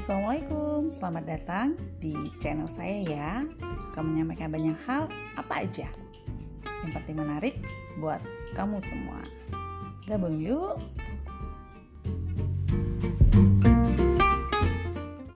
Assalamualaikum, selamat datang di channel saya ya. Akan menyampaikan banyak hal, apa aja. Yang penting menarik buat kamu semua. Gabung yuk!